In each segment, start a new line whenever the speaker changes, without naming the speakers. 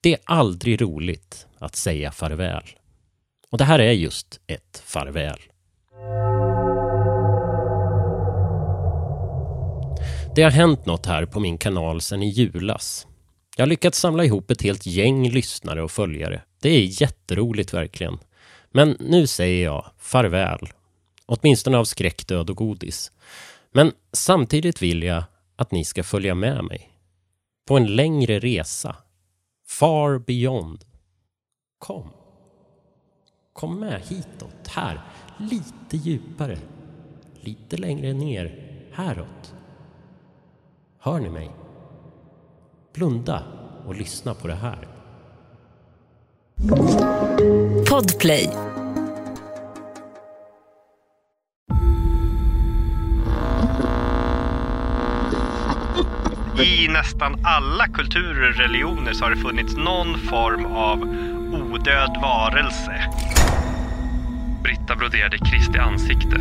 Det är aldrig roligt att säga farväl. Och det här är just ett farväl. Det har hänt något här på min kanal sedan i julas. Jag har lyckats samla ihop ett helt gäng lyssnare och följare. Det är jätteroligt verkligen. Men nu säger jag farväl. Åtminstone av skräck, död och godis. Men samtidigt vill jag att ni ska följa med mig. På en längre resa. Far beyond. Kom. Kom med hitåt. Här. Lite djupare. Lite längre ner. Häråt. Hör ni mig? Blunda och lyssna på det här.
Podplay.
I nästan alla kulturer och religioner så har det funnits någon form av odöd varelse.
Britta broderade Kristi ansikte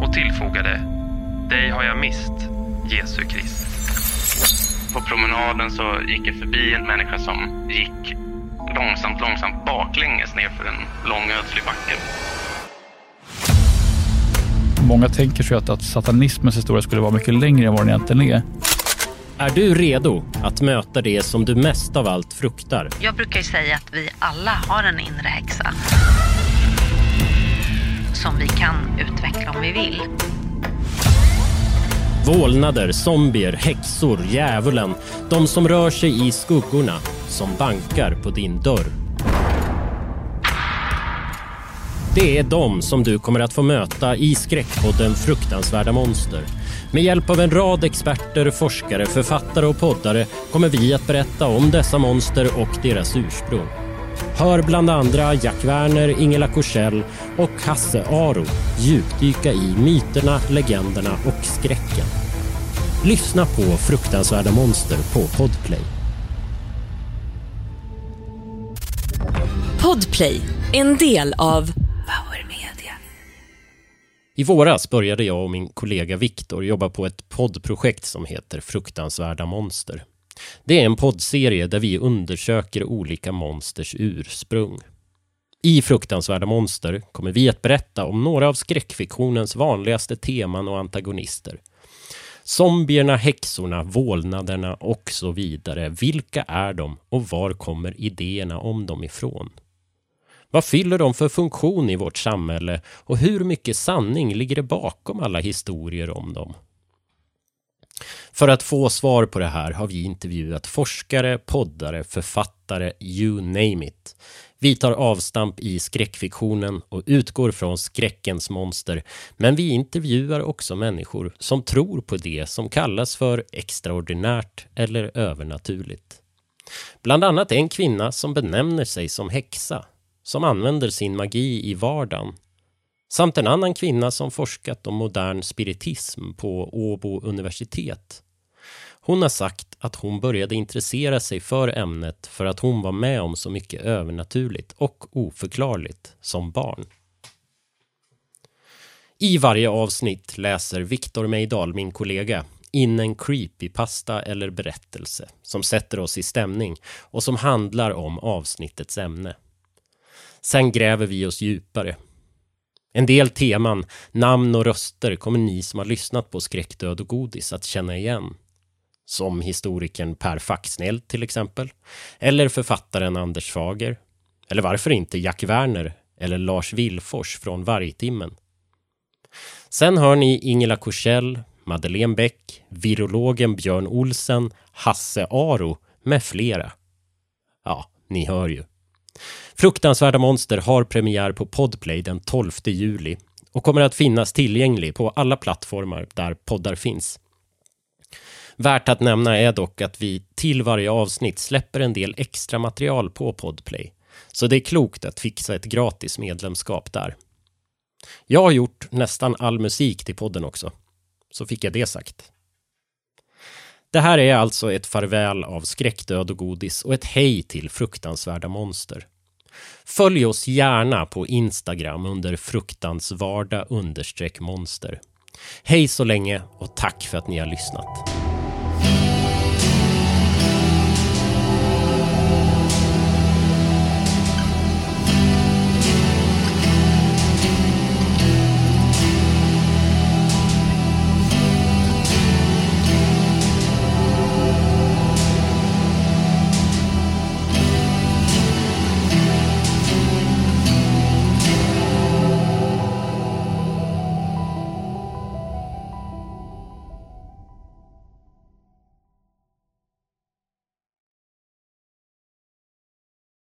och tillfogade Dig har jag mist, Jesu Krist.
På promenaden så gick jag förbi en människa som gick långsamt, långsamt baklänges ner för en lång ödslig backe.
Många tänker sig att, att satanismens historia skulle vara mycket längre än vad den egentligen är.
Är du redo att möta det som du mest av allt fruktar?
Jag brukar ju säga att vi alla har en inre häxa. Som vi kan utveckla om vi vill.
Vålnader, zombier, häxor, djävulen. De som rör sig i skuggorna, som bankar på din dörr. Det är de som du kommer att få möta i skräckpodden Fruktansvärda monster. Med hjälp av en rad experter, forskare, författare och poddare kommer vi att berätta om dessa monster och deras ursprung. Hör bland andra Jack Werner, Ingela Korsell och Hasse Aro djupdyka i myterna, legenderna och skräcken. Lyssna på Fruktansvärda monster på Podplay.
Podplay, en del av
i våras började jag och min kollega Viktor jobba på ett poddprojekt som heter Fruktansvärda monster. Det är en poddserie där vi undersöker olika monsters ursprung. I Fruktansvärda monster kommer vi att berätta om några av skräckfiktionens vanligaste teman och antagonister. Zombierna, häxorna, vålnaderna och så vidare. Vilka är de och var kommer idéerna om dem ifrån? Vad fyller de för funktion i vårt samhälle och hur mycket sanning ligger det bakom alla historier om dem? För att få svar på det här har vi intervjuat forskare, poddare, författare, you name it. Vi tar avstamp i skräckfiktionen och utgår från skräckens monster. Men vi intervjuar också människor som tror på det som kallas för extraordinärt eller övernaturligt. Bland annat en kvinna som benämner sig som häxa, som använder sin magi i vardagen samt en annan kvinna som forskat om modern spiritism på Åbo universitet. Hon har sagt att hon började intressera sig för ämnet för att hon var med om så mycket övernaturligt och oförklarligt som barn. I varje avsnitt läser Viktor Meidal, min kollega, in en creepypasta eller berättelse som sätter oss i stämning och som handlar om avsnittets ämne. Sen gräver vi oss djupare en del teman, namn och röster kommer ni som har lyssnat på Skräckdöd och godis att känna igen. Som historikern Per Faxnell till exempel. Eller författaren Anders Fager. Eller varför inte Jack Werner eller Lars Willfors från Vargtimmen. Sen hör ni Ingela Korsell, Madeleine Bäck, virologen Björn Olsen, Hasse Aro med flera. Ja, ni hör ju. Fruktansvärda monster har premiär på Podplay den 12 juli och kommer att finnas tillgänglig på alla plattformar där poddar finns. Värt att nämna är dock att vi till varje avsnitt släpper en del extra material på Podplay. Så det är klokt att fixa ett gratis medlemskap där. Jag har gjort nästan all musik till podden också. Så fick jag det sagt. Det här är alltså ett farväl av skräckdöd och godis och ett hej till fruktansvärda monster. Följ oss gärna på Instagram under fruktansvarda understreck monster. Hej så länge och tack för att ni har lyssnat.